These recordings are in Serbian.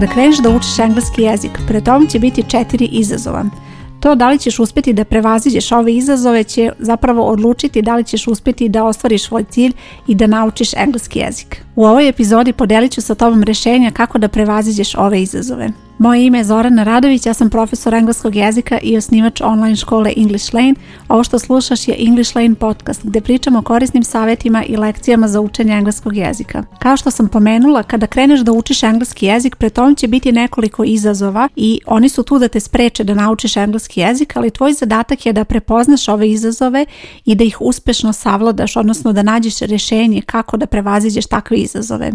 Kada kreneš da učiš engleski jezik, pred tom će biti četiri izazova. To da li ćeš uspjeti da prevaziđeš ove izazove će zapravo odlučiti da li ćeš uspjeti da ostvariš svoj cilj i da naučiš engleski jezik. U ovoj epizodi podelit ću sa tobom rješenja kako da prevaziđeš ove izazove. Moje ime je Zorana Radović, ja sam profesor engleskog jezika i osnivač online škole English Lane. Ovo što slušaš je English Lane podcast gdje pričamo o korisnim savjetima i lekcijama za učenje engleskog jezika. Kao što sam pomenula, kada kreneš da učiš engleski jezik, pre tom će biti nekoliko izazova i oni su tu da te spreče da naučiš engleski jezik, ali tvoj zadatak je da prepoznaš ove izazove i da ih uspešno savladaš, odnosno da nađeš rješenje kako da prevaziđeš takve izazove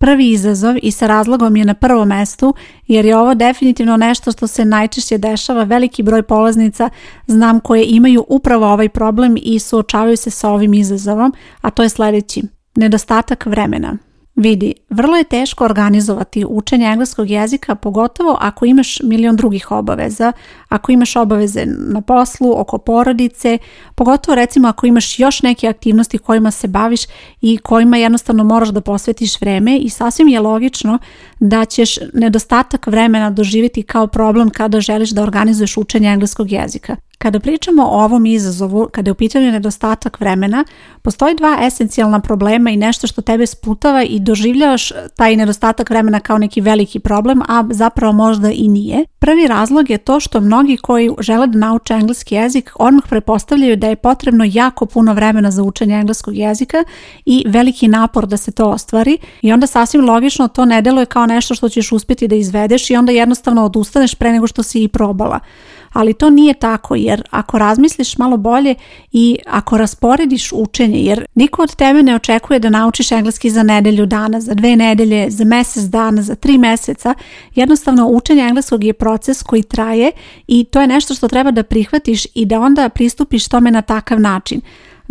prvi izazov i sa razlogom je na prvom mestu jer je ovo definitivno nešto što se najčešće dešava. Veliki broj polaznica znam koje imaju upravo ovaj problem i suočavaju se sa ovim izazovom, a to je sljedeći. Nedostatak vremena. Vidi, vrlo je teško organizovati učenje engleskog jezika, pogotovo ako imaš milion drugih obaveza, ako imaš obaveze na poslu, oko porodice, pogotovo recimo ako imaš još neke aktivnosti kojima se baviš i kojima jednostavno moraš da posvetiš vreme i sasvim je logično da ćeš nedostatak vremena doživjeti kao problem kada želiš da organizuješ učenje engleskog jezika. Kada pričamo o ovom izazovu, kada je u pitanju nedostatak vremena, postoji dva esencijalna problema i nešto što tebe sputava i doživljavaš taj nedostatak vremena kao neki veliki problem, a zapravo možda i nije. Prvi razlog je to što mnogi koji žele da nauče engleski jezik odmah prepostavljaju da je potrebno jako puno vremena za učenje engleskog jezika i veliki napor da se to ostvari i onda sasvim logično to ne deluje kao nešto što ćeš uspjeti da izvedeš i onda jednostavno odustaneš pre nego što si i probala ali to nije tako jer ako razmisliš malo bolje i ako rasporediš učenje jer niko od tebe ne očekuje da naučiš engleski za nedelju dana, za dve nedelje, za mjesec dana, za tri mjeseca. Jednostavno učenje engleskog je proces koji traje i to je nešto što treba da prihvatiš i da onda pristupiš tome na takav način.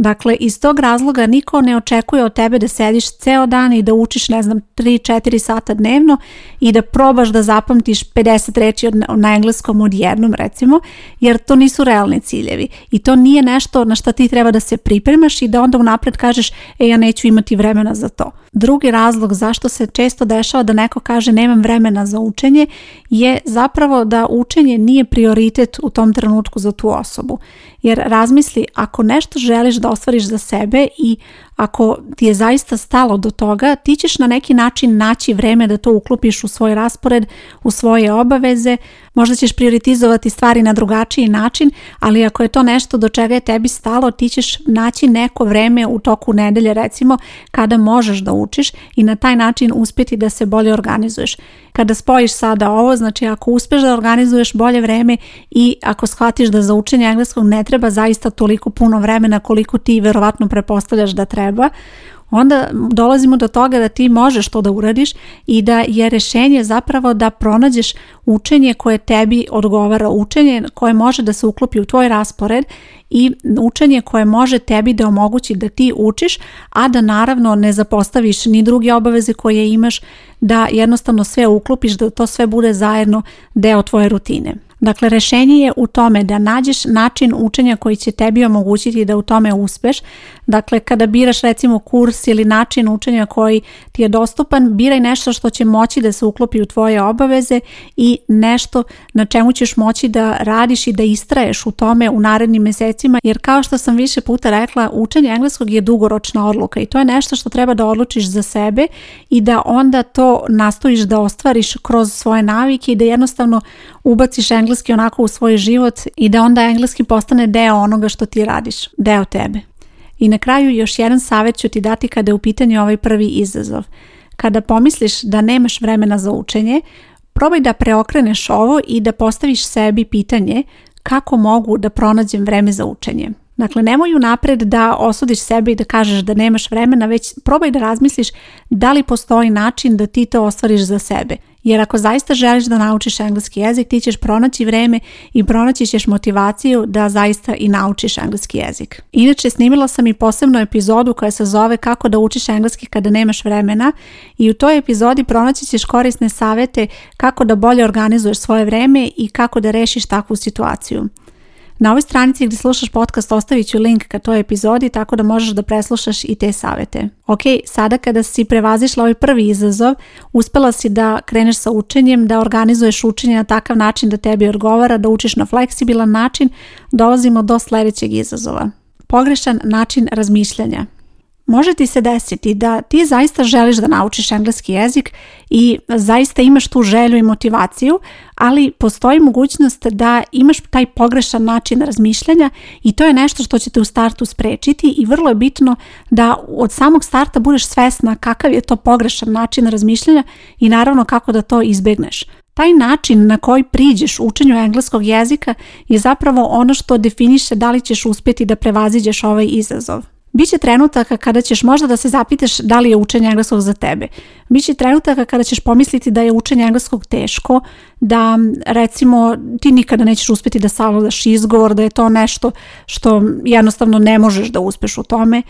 Dakle, iz tog razloga niko ne očekuje od tebe da sediš ceo dan i da učiš, ne znam, 3-4 sata dnevno i da probaš da zapamtiš 50 reći od, na engleskom jednom recimo, jer to nisu realni ciljevi. I to nije nešto na što ti treba da se pripremaš i da onda unapred kažeš, e, ja neću imati vremena za to. Drugi razlog zašto se često dešava da neko kaže nemam vremena za učenje je zapravo da učenje nije prioritet u tom trenutku za tu osobu. Jer razmisli ako nešto želiš da ostvariš za sebe i ako ti je zaista stalo do toga, ti ćeš na neki način naći vreme da to uklopiš u svoj raspored, u svoje obaveze, Možda ćeš prioritizovati stvari na drugačiji način, ali ako je to nešto do čega je tebi stalo, ti ćeš naći neko vreme u toku nedelje recimo kada možeš da učiš i na taj način uspjeti da se bolje organizuješ. Kada spojiš sada ovo, znači ako uspješ da organizuješ bolje vreme i ako shvatiš da za učenje engleskog ne treba zaista toliko puno vremena koliko ti verovatno prepostavljaš da treba, onda dolazimo do toga da ti možeš to da uradiš i da je rešenje zapravo da pronađeš učenje koje tebi odgovara, učenje koje može da se uklopi u tvoj raspored i učenje koje može tebi da omogući da ti učiš, a da naravno ne zapostaviš ni druge obaveze koje imaš, da jednostavno sve uklopiš, da to sve bude zajedno deo tvoje rutine. Dakle, rešenje je u tome da nađeš način učenja koji će tebi omogućiti da u tome uspeš. Dakle, kada biraš recimo kurs ili način učenja koji ti je dostupan, biraj nešto što će moći da se uklopi u tvoje obaveze i nešto na čemu ćeš moći da radiš i da istraješ u tome u narednim mjesecima. jer kao što sam više puta rekla, učenje engleskog je dugoročna odluka i to je nešto što treba da odlučiš za sebe i da onda to nastojiš da ostvariš kroz svoje navike i da jednostavno ubaciš engleski onako u svoj život i da onda engleski postane deo onoga što ti radiš, deo tebe. I na kraju još jedan savjet ću ti dati kada je u pitanju ovaj prvi izazov. Kada pomisliš da nemaš vremena za učenje, probaj da preokreneš ovo i da postaviš sebi pitanje kako mogu da pronađem vreme za učenje. Dakle, nemoj unapred da osudiš sebe i da kažeš da nemaš vremena, već probaj da razmisliš da li postoji način da ti to ostvariš za sebe. Jer ako zaista želiš da naučiš engleski jezik, ti ćeš pronaći vreme i pronaći ćeš motivaciju da zaista i naučiš engleski jezik. Inače, snimila sam i posebnu epizodu koja se zove Kako da učiš engleski kada nemaš vremena i u toj epizodi pronaći ćeš korisne savete kako da bolje organizuješ svoje vreme i kako da rešiš takvu situaciju. Na ovoj stranici gdje slušaš podcast ostavit ću link ka toj epizodi tako da možeš da preslušaš i te savete. Ok, sada kada si prevazišla ovaj prvi izazov, uspela si da kreneš sa učenjem, da organizuješ učenje na takav način da tebi odgovara, da učiš na fleksibilan način, dolazimo do sljedećeg izazova. Pogrešan način razmišljanja može ti se desiti da ti zaista želiš da naučiš engleski jezik i zaista imaš tu želju i motivaciju, ali postoji mogućnost da imaš taj pogrešan način razmišljanja i to je nešto što će te u startu sprečiti i vrlo je bitno da od samog starta budeš svesna kakav je to pogrešan način razmišljanja i naravno kako da to izbjegneš. Taj način na koji priđeš učenju engleskog jezika je zapravo ono što definiše da li ćeš uspjeti da prevaziđeš ovaj izazov. Biće trenutaka kada ćeš možda da se zapitaš da li je učenje engleskog za tebe. Biće trenutaka kada ćeš pomisliti da je učenje engleskog teško, da recimo ti nikada nećeš uspjeti da savladaš izgovor, da je to nešto što jednostavno ne možeš da uspeš u tome.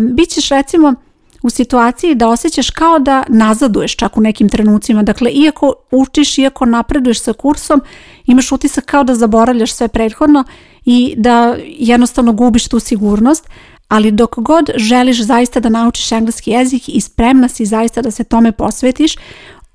Bićeš recimo u situaciji da osjećaš kao da nazaduješ čak u nekim trenucima. Dakle, iako učiš, iako napreduješ sa kursom, imaš utisak kao da zaboravljaš sve prethodno i da jednostavno gubiš tu sigurnost ali dok god želiš zaista da naučiš engleski jezik i spremna si zaista da se tome posvetiš,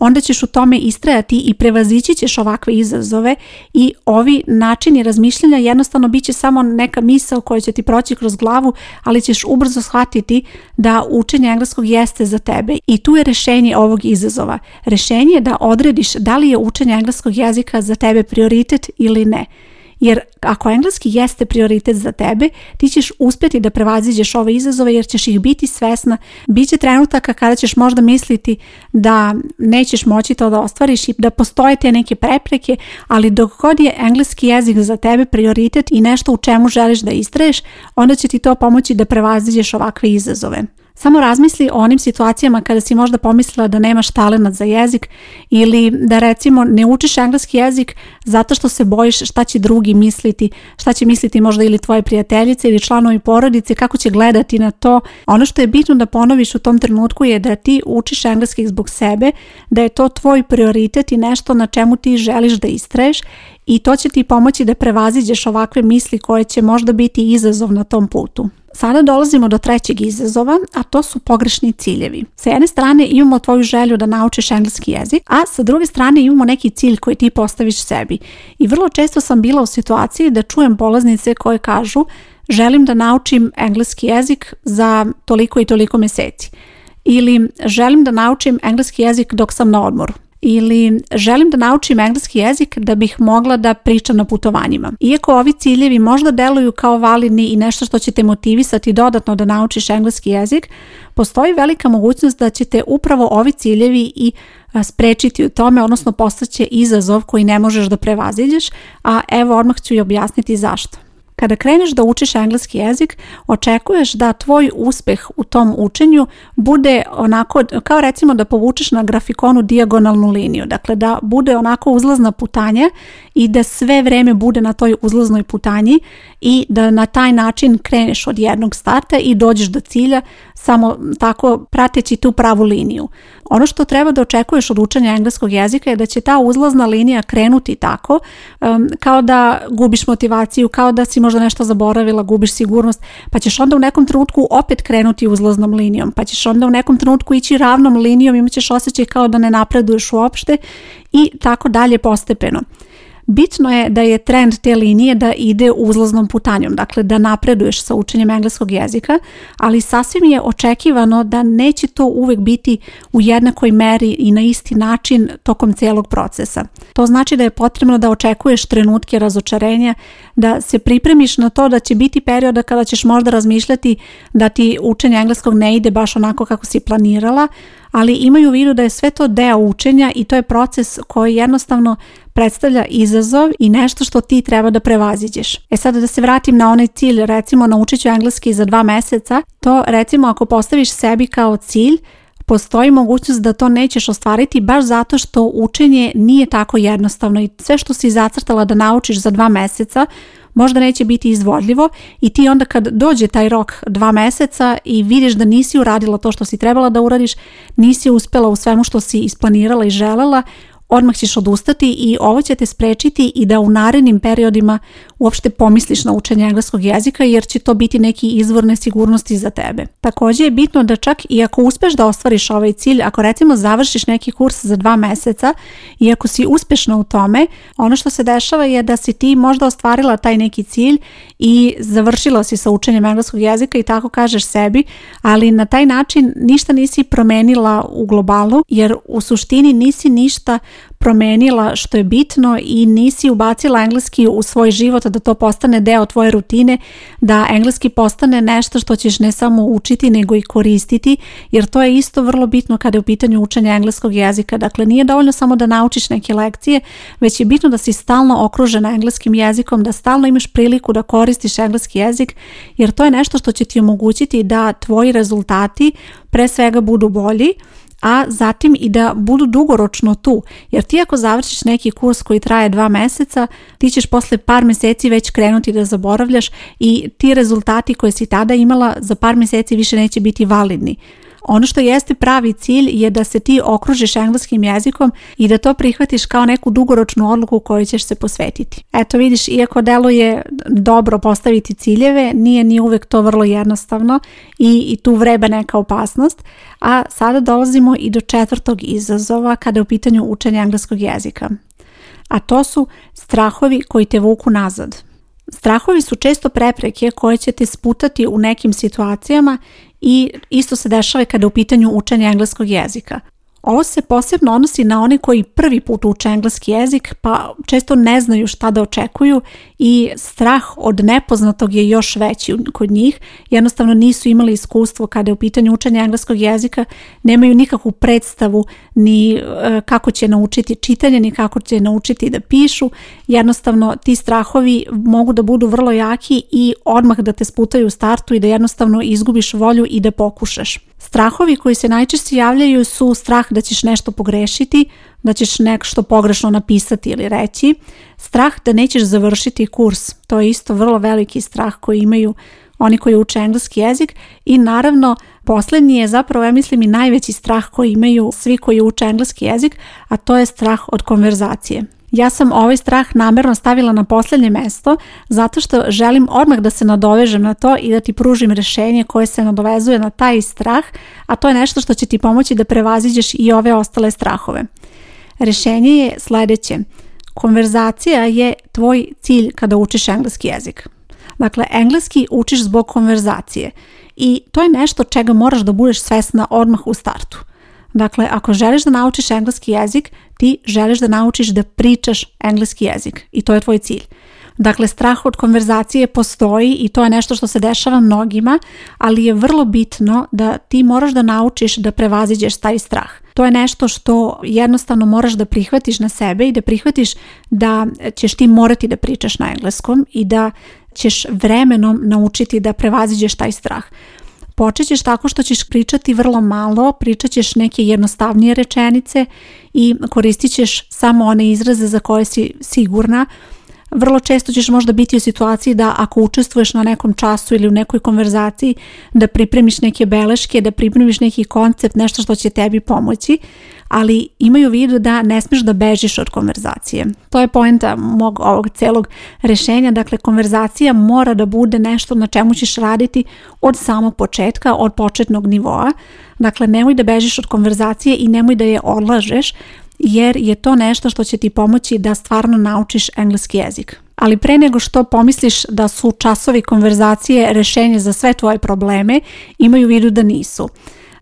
onda ćeš u tome istrajati i prevazići ćeš ovakve izazove i ovi načini razmišljanja jednostavno bit će samo neka misao koja će ti proći kroz glavu, ali ćeš ubrzo shvatiti da učenje engleskog jeste za tebe i tu je rešenje ovog izazova. Rešenje je da odrediš da li je učenje engleskog jezika za tebe prioritet ili ne. Jer ako engleski jeste prioritet za tebe, ti ćeš uspjeti da prevaziđeš ove izazove jer ćeš ih biti svesna. Biće trenutaka kada ćeš možda misliti da nećeš moći to da ostvariš i da postoje te neke prepreke, ali dok god je engleski jezik za tebe prioritet i nešto u čemu želiš da istraješ, onda će ti to pomoći da prevaziđeš ovakve izazove. Samo razmisli o onim situacijama kada si možda pomislila da nemaš talenat za jezik ili da recimo ne učiš engleski jezik zato što se bojiš šta će drugi misliti, šta će misliti možda ili tvoje prijateljice ili članovi porodice, kako će gledati na to. Ono što je bitno da ponoviš u tom trenutku je da ti učiš engleski zbog sebe, da je to tvoj prioritet i nešto na čemu ti želiš da istraješ i to će ti pomoći da prevaziđeš ovakve misli koje će možda biti izazov na tom putu. Sada dolazimo do trećeg izazova, a to su pogrešni ciljevi. Sa jedne strane imamo tvoju želju da naučiš engleski jezik, a sa druge strane imamo neki cilj koji ti postaviš sebi. I vrlo često sam bila u situaciji da čujem polaznice koje kažu želim da naučim engleski jezik za toliko i toliko mjeseci. ili želim da naučim engleski jezik dok sam na odmoru ili želim da naučim engleski jezik da bih mogla da pričam na putovanjima. Iako ovi ciljevi možda deluju kao validni i nešto što će te motivisati dodatno da naučiš engleski jezik, postoji velika mogućnost da ćete upravo ovi ciljevi i sprečiti u tome, odnosno postaće izazov koji ne možeš da prevaziđeš, a evo odmah ću i objasniti zašto. Kada kreneš da učiš engleski jezik, očekuješ da tvoj uspeh u tom učenju bude onako, kao recimo da povučeš na grafikonu dijagonalnu liniju, dakle da bude onako uzlazna putanje i da sve vrijeme bude na toj uzlaznoj putanji i da na taj način kreneš od jednog starta i dođeš do cilja samo tako prateći tu pravu liniju. Ono što treba da očekuješ od učenja engleskog jezika je da će ta uzlazna linija krenuti tako kao da gubiš motivaciju, kao da si možda nešto zaboravila, gubiš sigurnost, pa ćeš onda u nekom trenutku opet krenuti uzlaznom linijom, pa ćeš onda u nekom trenutku ići ravnom linijom, ćeš osjećaj kao da ne napreduješ uopšte i tako dalje postepeno. Bitno je da je trend te linije da ide uzlaznom putanjom, dakle da napreduješ sa učenjem engleskog jezika, ali sasvim je očekivano da neće to uvek biti u jednakoj meri i na isti način tokom cijelog procesa. To znači da je potrebno da očekuješ trenutke razočarenja, da se pripremiš na to da će biti perioda kada ćeš možda razmišljati da ti učenje engleskog ne ide baš onako kako si planirala, ali imaju u vidu da je sve to deo učenja i to je proces koji jednostavno predstavlja izazov i nešto što ti treba da prevaziđeš. E sad da se vratim na onaj cilj, recimo naučit ću engleski za dva meseca, to recimo ako postaviš sebi kao cilj, postoji mogućnost da to nećeš ostvariti baš zato što učenje nije tako jednostavno i sve što si zacrtala da naučiš za dva meseca možda neće biti izvodljivo i ti onda kad dođe taj rok dva meseca i vidiš da nisi uradila to što si trebala da uradiš, nisi uspjela u svemu što si isplanirala i želela, odmah ćeš odustati i ovo će te sprečiti i da u narednim periodima uopšte pomisliš na učenje engleskog jezika jer će to biti neki izvor nesigurnosti za tebe. Također je bitno da čak i ako uspeš da ostvariš ovaj cilj, ako recimo završiš neki kurs za dva meseca i ako si uspešna u tome, ono što se dešava je da si ti možda ostvarila taj neki cilj i završila si sa učenjem engleskog jezika i tako kažeš sebi, ali na taj način ništa nisi promenila u globalu jer u suštini nisi ništa promenila što je bitno i nisi ubacila engleski u svoj život da to postane deo tvoje rutine, da engleski postane nešto što ćeš ne samo učiti nego i koristiti, jer to je isto vrlo bitno kada je u pitanju učenja engleskog jezika. Dakle, nije dovoljno samo da naučiš neke lekcije, već je bitno da si stalno okružena engleskim jezikom, da stalno imaš priliku da koristiš engleski jezik, jer to je nešto što će ti omogućiti da tvoji rezultati pre svega budu bolji, a zatim i da budu dugoročno tu. Jer ti ako završiš neki kurs koji traje dva meseca, ti ćeš posle par meseci već krenuti da zaboravljaš i ti rezultati koje si tada imala za par meseci više neće biti validni. Ono što jeste pravi cilj je da se ti okružiš engleskim jezikom i da to prihvatiš kao neku dugoročnu odluku koju ćeš se posvetiti. Eto vidiš, iako delo je dobro postaviti ciljeve, nije ni uvek to vrlo jednostavno i, i tu vreba neka opasnost, a sada dolazimo i do četvrtog izazova kada je u pitanju učenja engleskog jezika. A to su strahovi koji te vuku nazad. Strahovi su često prepreke koje će te sputati u nekim situacijama i isto se dešava kada je u pitanju učenje engleskog jezika. Ovo se posebno odnosi na one koji prvi put uče engleski jezik pa često ne znaju šta da očekuju i strah od nepoznatog je još veći kod njih. Jednostavno nisu imali iskustvo kada je u pitanju učenja engleskog jezika, nemaju nikakvu predstavu ni e, kako će naučiti čitanje, ni kako će naučiti da pišu. Jednostavno ti strahovi mogu da budu vrlo jaki i odmah da te sputaju u startu i da jednostavno izgubiš volju i da pokušaš. Strahovi koji se najčešće javljaju su strah da ćeš nešto pogrešiti, da ćeš nešto pogrešno napisati ili reći, strah da nećeš završiti kurs. To je isto vrlo veliki strah koji imaju oni koji uče engleski jezik i naravno poslednji je zapravo ja mislim i najveći strah koji imaju svi koji uče engleski jezik, a to je strah od konverzacije. Ja sam ovaj strah namjerno stavila na posljednje mesto zato što želim odmah da se nadovežem na to i da ti pružim rešenje koje se nadovezuje na taj strah, a to je nešto što će ti pomoći da prevaziđeš i ove ostale strahove. Rešenje je sljedeće. Konverzacija je tvoj cilj kada učiš engleski jezik. Dakle, engleski učiš zbog konverzacije i to je nešto čega moraš da budeš svesna odmah u startu. Dakle, ako želiš da naučiš engleski jezik, ti želiš da naučiš da pričaš engleski jezik i to je tvoj cilj. Dakle, strah od konverzacije postoji i to je nešto što se dešava mnogima, ali je vrlo bitno da ti moraš da naučiš da prevaziđeš taj strah. To je nešto što jednostavno moraš da prihvatiš na sebe i da prihvatiš da ćeš ti morati da pričaš na engleskom i da ćeš vremenom naučiti da prevaziđeš taj strah. Počećeš tako što ćeš pričati vrlo malo, pričat ćeš neke jednostavnije rečenice i koristit ćeš samo one izraze za koje si sigurna vrlo često ćeš možda biti u situaciji da ako učestvuješ na nekom času ili u nekoj konverzaciji da pripremiš neke beleške, da pripremiš neki koncept, nešto što će tebi pomoći, ali imaju u vidu da ne smeš da bežiš od konverzacije. To je poenta mog ovog celog rešenja, dakle konverzacija mora da bude nešto na čemu ćeš raditi od samog početka, od početnog nivoa. Dakle, nemoj da bežiš od konverzacije i nemoj da je odlažeš, jer je to nešto što će ti pomoći da stvarno naučiš engleski jezik. Ali pre nego što pomisliš da su časovi konverzacije rešenje za sve tvoje probleme, imaju vidu da nisu.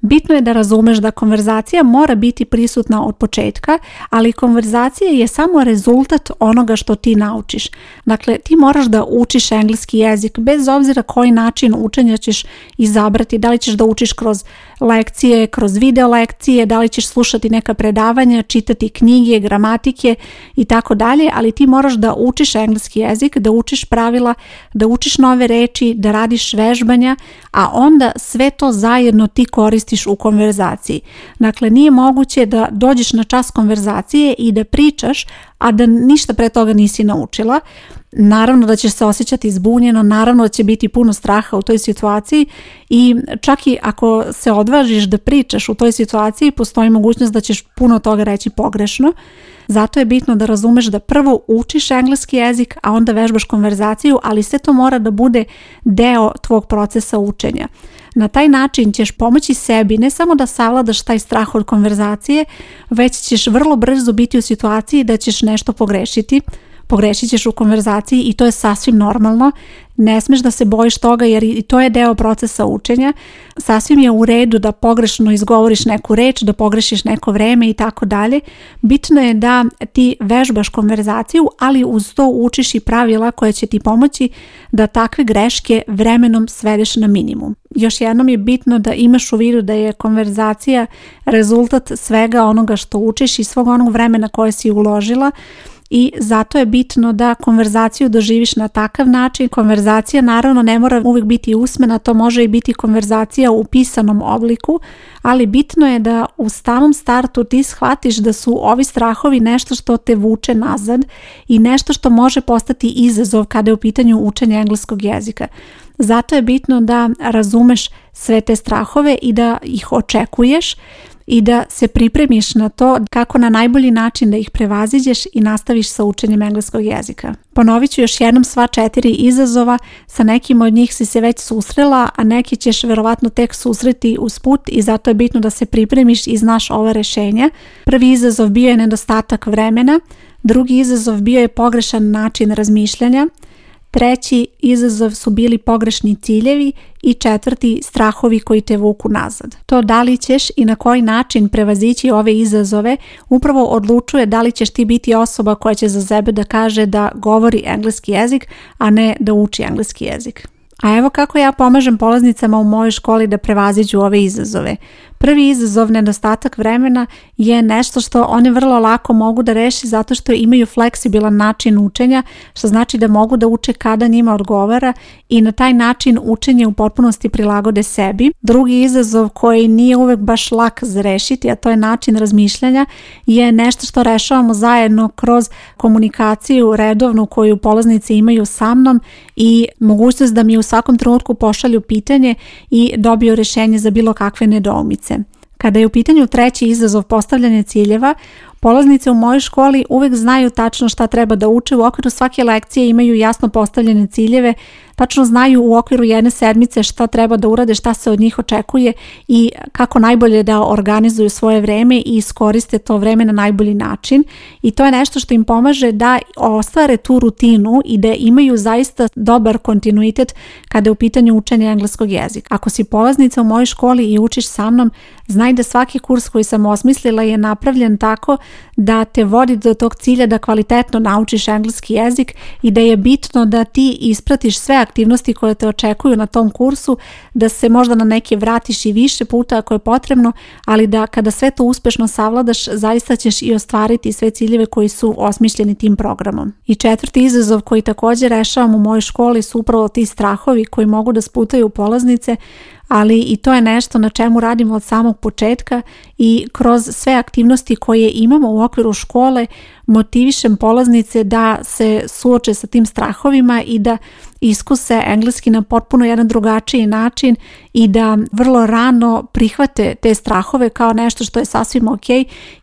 Bitno je da razumeš da konverzacija mora biti prisutna od početka, ali konverzacija je samo rezultat onoga što ti naučiš. Dakle, ti moraš da učiš engleski jezik bez obzira koji način učenja ćeš izabrati, da li ćeš da učiš kroz lekcije, kroz video lekcije, da li ćeš slušati neka predavanja, čitati knjige, gramatike i tako dalje, ali ti moraš da učiš engleski jezik, da učiš pravila, da učiš nove reči, da radiš vežbanja, a onda sve to zajedno ti koristiš u konverzaciji. Dakle, nije moguće da dođeš na čas konverzacije i da pričaš, a da ništa pre toga nisi naučila naravno da ćeš se osjećati zbunjeno, naravno da će biti puno straha u toj situaciji i čak i ako se odvažiš da pričaš u toj situaciji, postoji mogućnost da ćeš puno toga reći pogrešno. Zato je bitno da razumeš da prvo učiš engleski jezik, a onda vežbaš konverzaciju, ali sve to mora da bude deo tvog procesa učenja. Na taj način ćeš pomoći sebi ne samo da savladaš taj strah od konverzacije, već ćeš vrlo brzo biti u situaciji da ćeš nešto pogrešiti, pogrešit ćeš u konverzaciji i to je sasvim normalno. Ne smeš da se bojiš toga jer i to je deo procesa učenja. Sasvim je u redu da pogrešno izgovoriš neku reč, da pogrešiš neko vreme i tako dalje. Bitno je da ti vežbaš konverzaciju, ali uz to učiš i pravila koja će ti pomoći da takve greške vremenom svedeš na minimum. Još jednom je bitno da imaš u vidu da je konverzacija rezultat svega onoga što učiš i svog onog vremena koje si uložila i zato je bitno da konverzaciju doživiš na takav način. Konverzacija naravno ne mora uvijek biti usmena, to može i biti konverzacija u pisanom obliku, ali bitno je da u stavom startu ti shvatiš da su ovi strahovi nešto što te vuče nazad i nešto što može postati izazov kada je u pitanju učenja engleskog jezika. Zato je bitno da razumeš sve te strahove i da ih očekuješ i da se pripremiš na to kako na najbolji način da ih prevaziđeš i nastaviš sa učenjem engleskog jezika. Ponovit ću još jednom sva četiri izazova, sa nekim od njih si se već susrela, a neki ćeš verovatno tek susreti uz put i zato je bitno da se pripremiš i znaš ova rešenja. Prvi izazov bio je nedostatak vremena, drugi izazov bio je pogrešan način razmišljanja, treći izazov su bili pogrešni ciljevi i četvrti strahovi koji te vuku nazad. To da li ćeš i na koji način prevazići ove izazove upravo odlučuje da li ćeš ti biti osoba koja će za sebe da kaže da govori engleski jezik, a ne da uči engleski jezik. A evo kako ja pomažem polaznicama u mojoj školi da prevaziđu ove izazove. Prvi izazov, nedostatak vremena je nešto što oni vrlo lako mogu da reši zato što imaju fleksibilan način učenja, što znači da mogu da uče kada njima odgovara i na taj način učenje u potpunosti prilagode sebi. Drugi izazov koji nije uvek baš lak za rešiti, a to je način razmišljanja, je nešto što rešavamo zajedno kroz komunikaciju redovnu koju polaznici imaju sa mnom i mogućnost da mi u svakom trenutku pošalju pitanje i dobiju rešenje za bilo kakve nedoumice. Kada je u pitanju treći izazov postavljanja ciljeva, polaznice u mojoj školi uvek znaju tačno šta treba da uče u okviru svake lekcije imaju jasno postavljene ciljeve tačno znaju u okviru jedne sedmice šta treba da urade, šta se od njih očekuje i kako najbolje da organizuju svoje vreme i iskoriste to vreme na najbolji način i to je nešto što im pomaže da ostvare tu rutinu i da imaju zaista dobar kontinuitet kada je u pitanju učenje engleskog jezika. Ako si polaznica u mojoj školi i učiš sa mnom, znaj da svaki kurs koji sam osmislila je napravljen tako da te vodi do tog cilja da kvalitetno naučiš engleski jezik i da je bitno da ti ispratiš sve aktivnosti koje te očekuju na tom kursu, da se možda na neke vratiš i više puta ako je potrebno, ali da kada sve to uspešno savladaš, zaista ćeš i ostvariti sve ciljeve koji su osmišljeni tim programom. I četvrti izazov koji također rešavam u mojoj školi su upravo ti strahovi koji mogu da sputaju polaznice, ali i to je nešto na čemu radimo od samog početka i kroz sve aktivnosti koje imamo u okviru škole motivišem polaznice da se suoče sa tim strahovima i da iskuse engleski na potpuno jedan drugačiji način i da vrlo rano prihvate te strahove kao nešto što je sasvim ok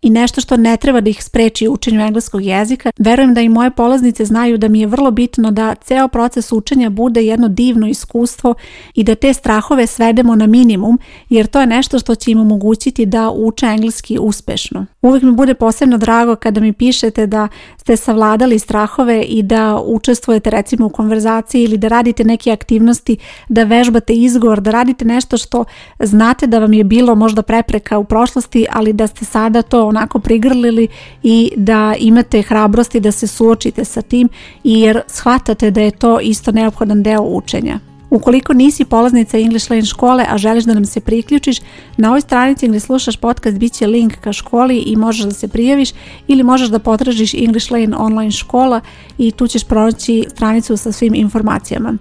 i nešto što ne treba da ih spreči učenju engleskog jezika. Verujem da i moje polaznice znaju da mi je vrlo bitno da ceo proces učenja bude jedno divno iskustvo i da te strahove svedemo na minimum jer to je nešto što će im omogućiti da u uče engleski uspešno. Uvijek mi bude posebno drago kada mi pišete da ste savladali strahove i da učestvujete recimo u konverzaciji ili da radite neke aktivnosti, da vežbate izgovor, da radite nešto što znate da vam je bilo možda prepreka u prošlosti, ali da ste sada to onako prigrlili i da imate hrabrosti da se suočite sa tim jer shvatate da je to isto neophodan deo učenja. Ukoliko nisi polaznica English Lane škole, a želiš da nam se priključiš, na ovoj stranici gdje slušaš podcast bit će link ka školi i možeš da se prijaviš ili možeš da potražiš English Lane online škola i tu ćeš pronaći stranicu sa svim informacijama.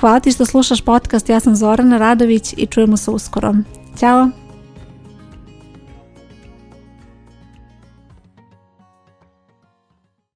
Hvala ti što slušaš podcast, ja sam Zorana Radović i čujemo se uskoro. Ćao!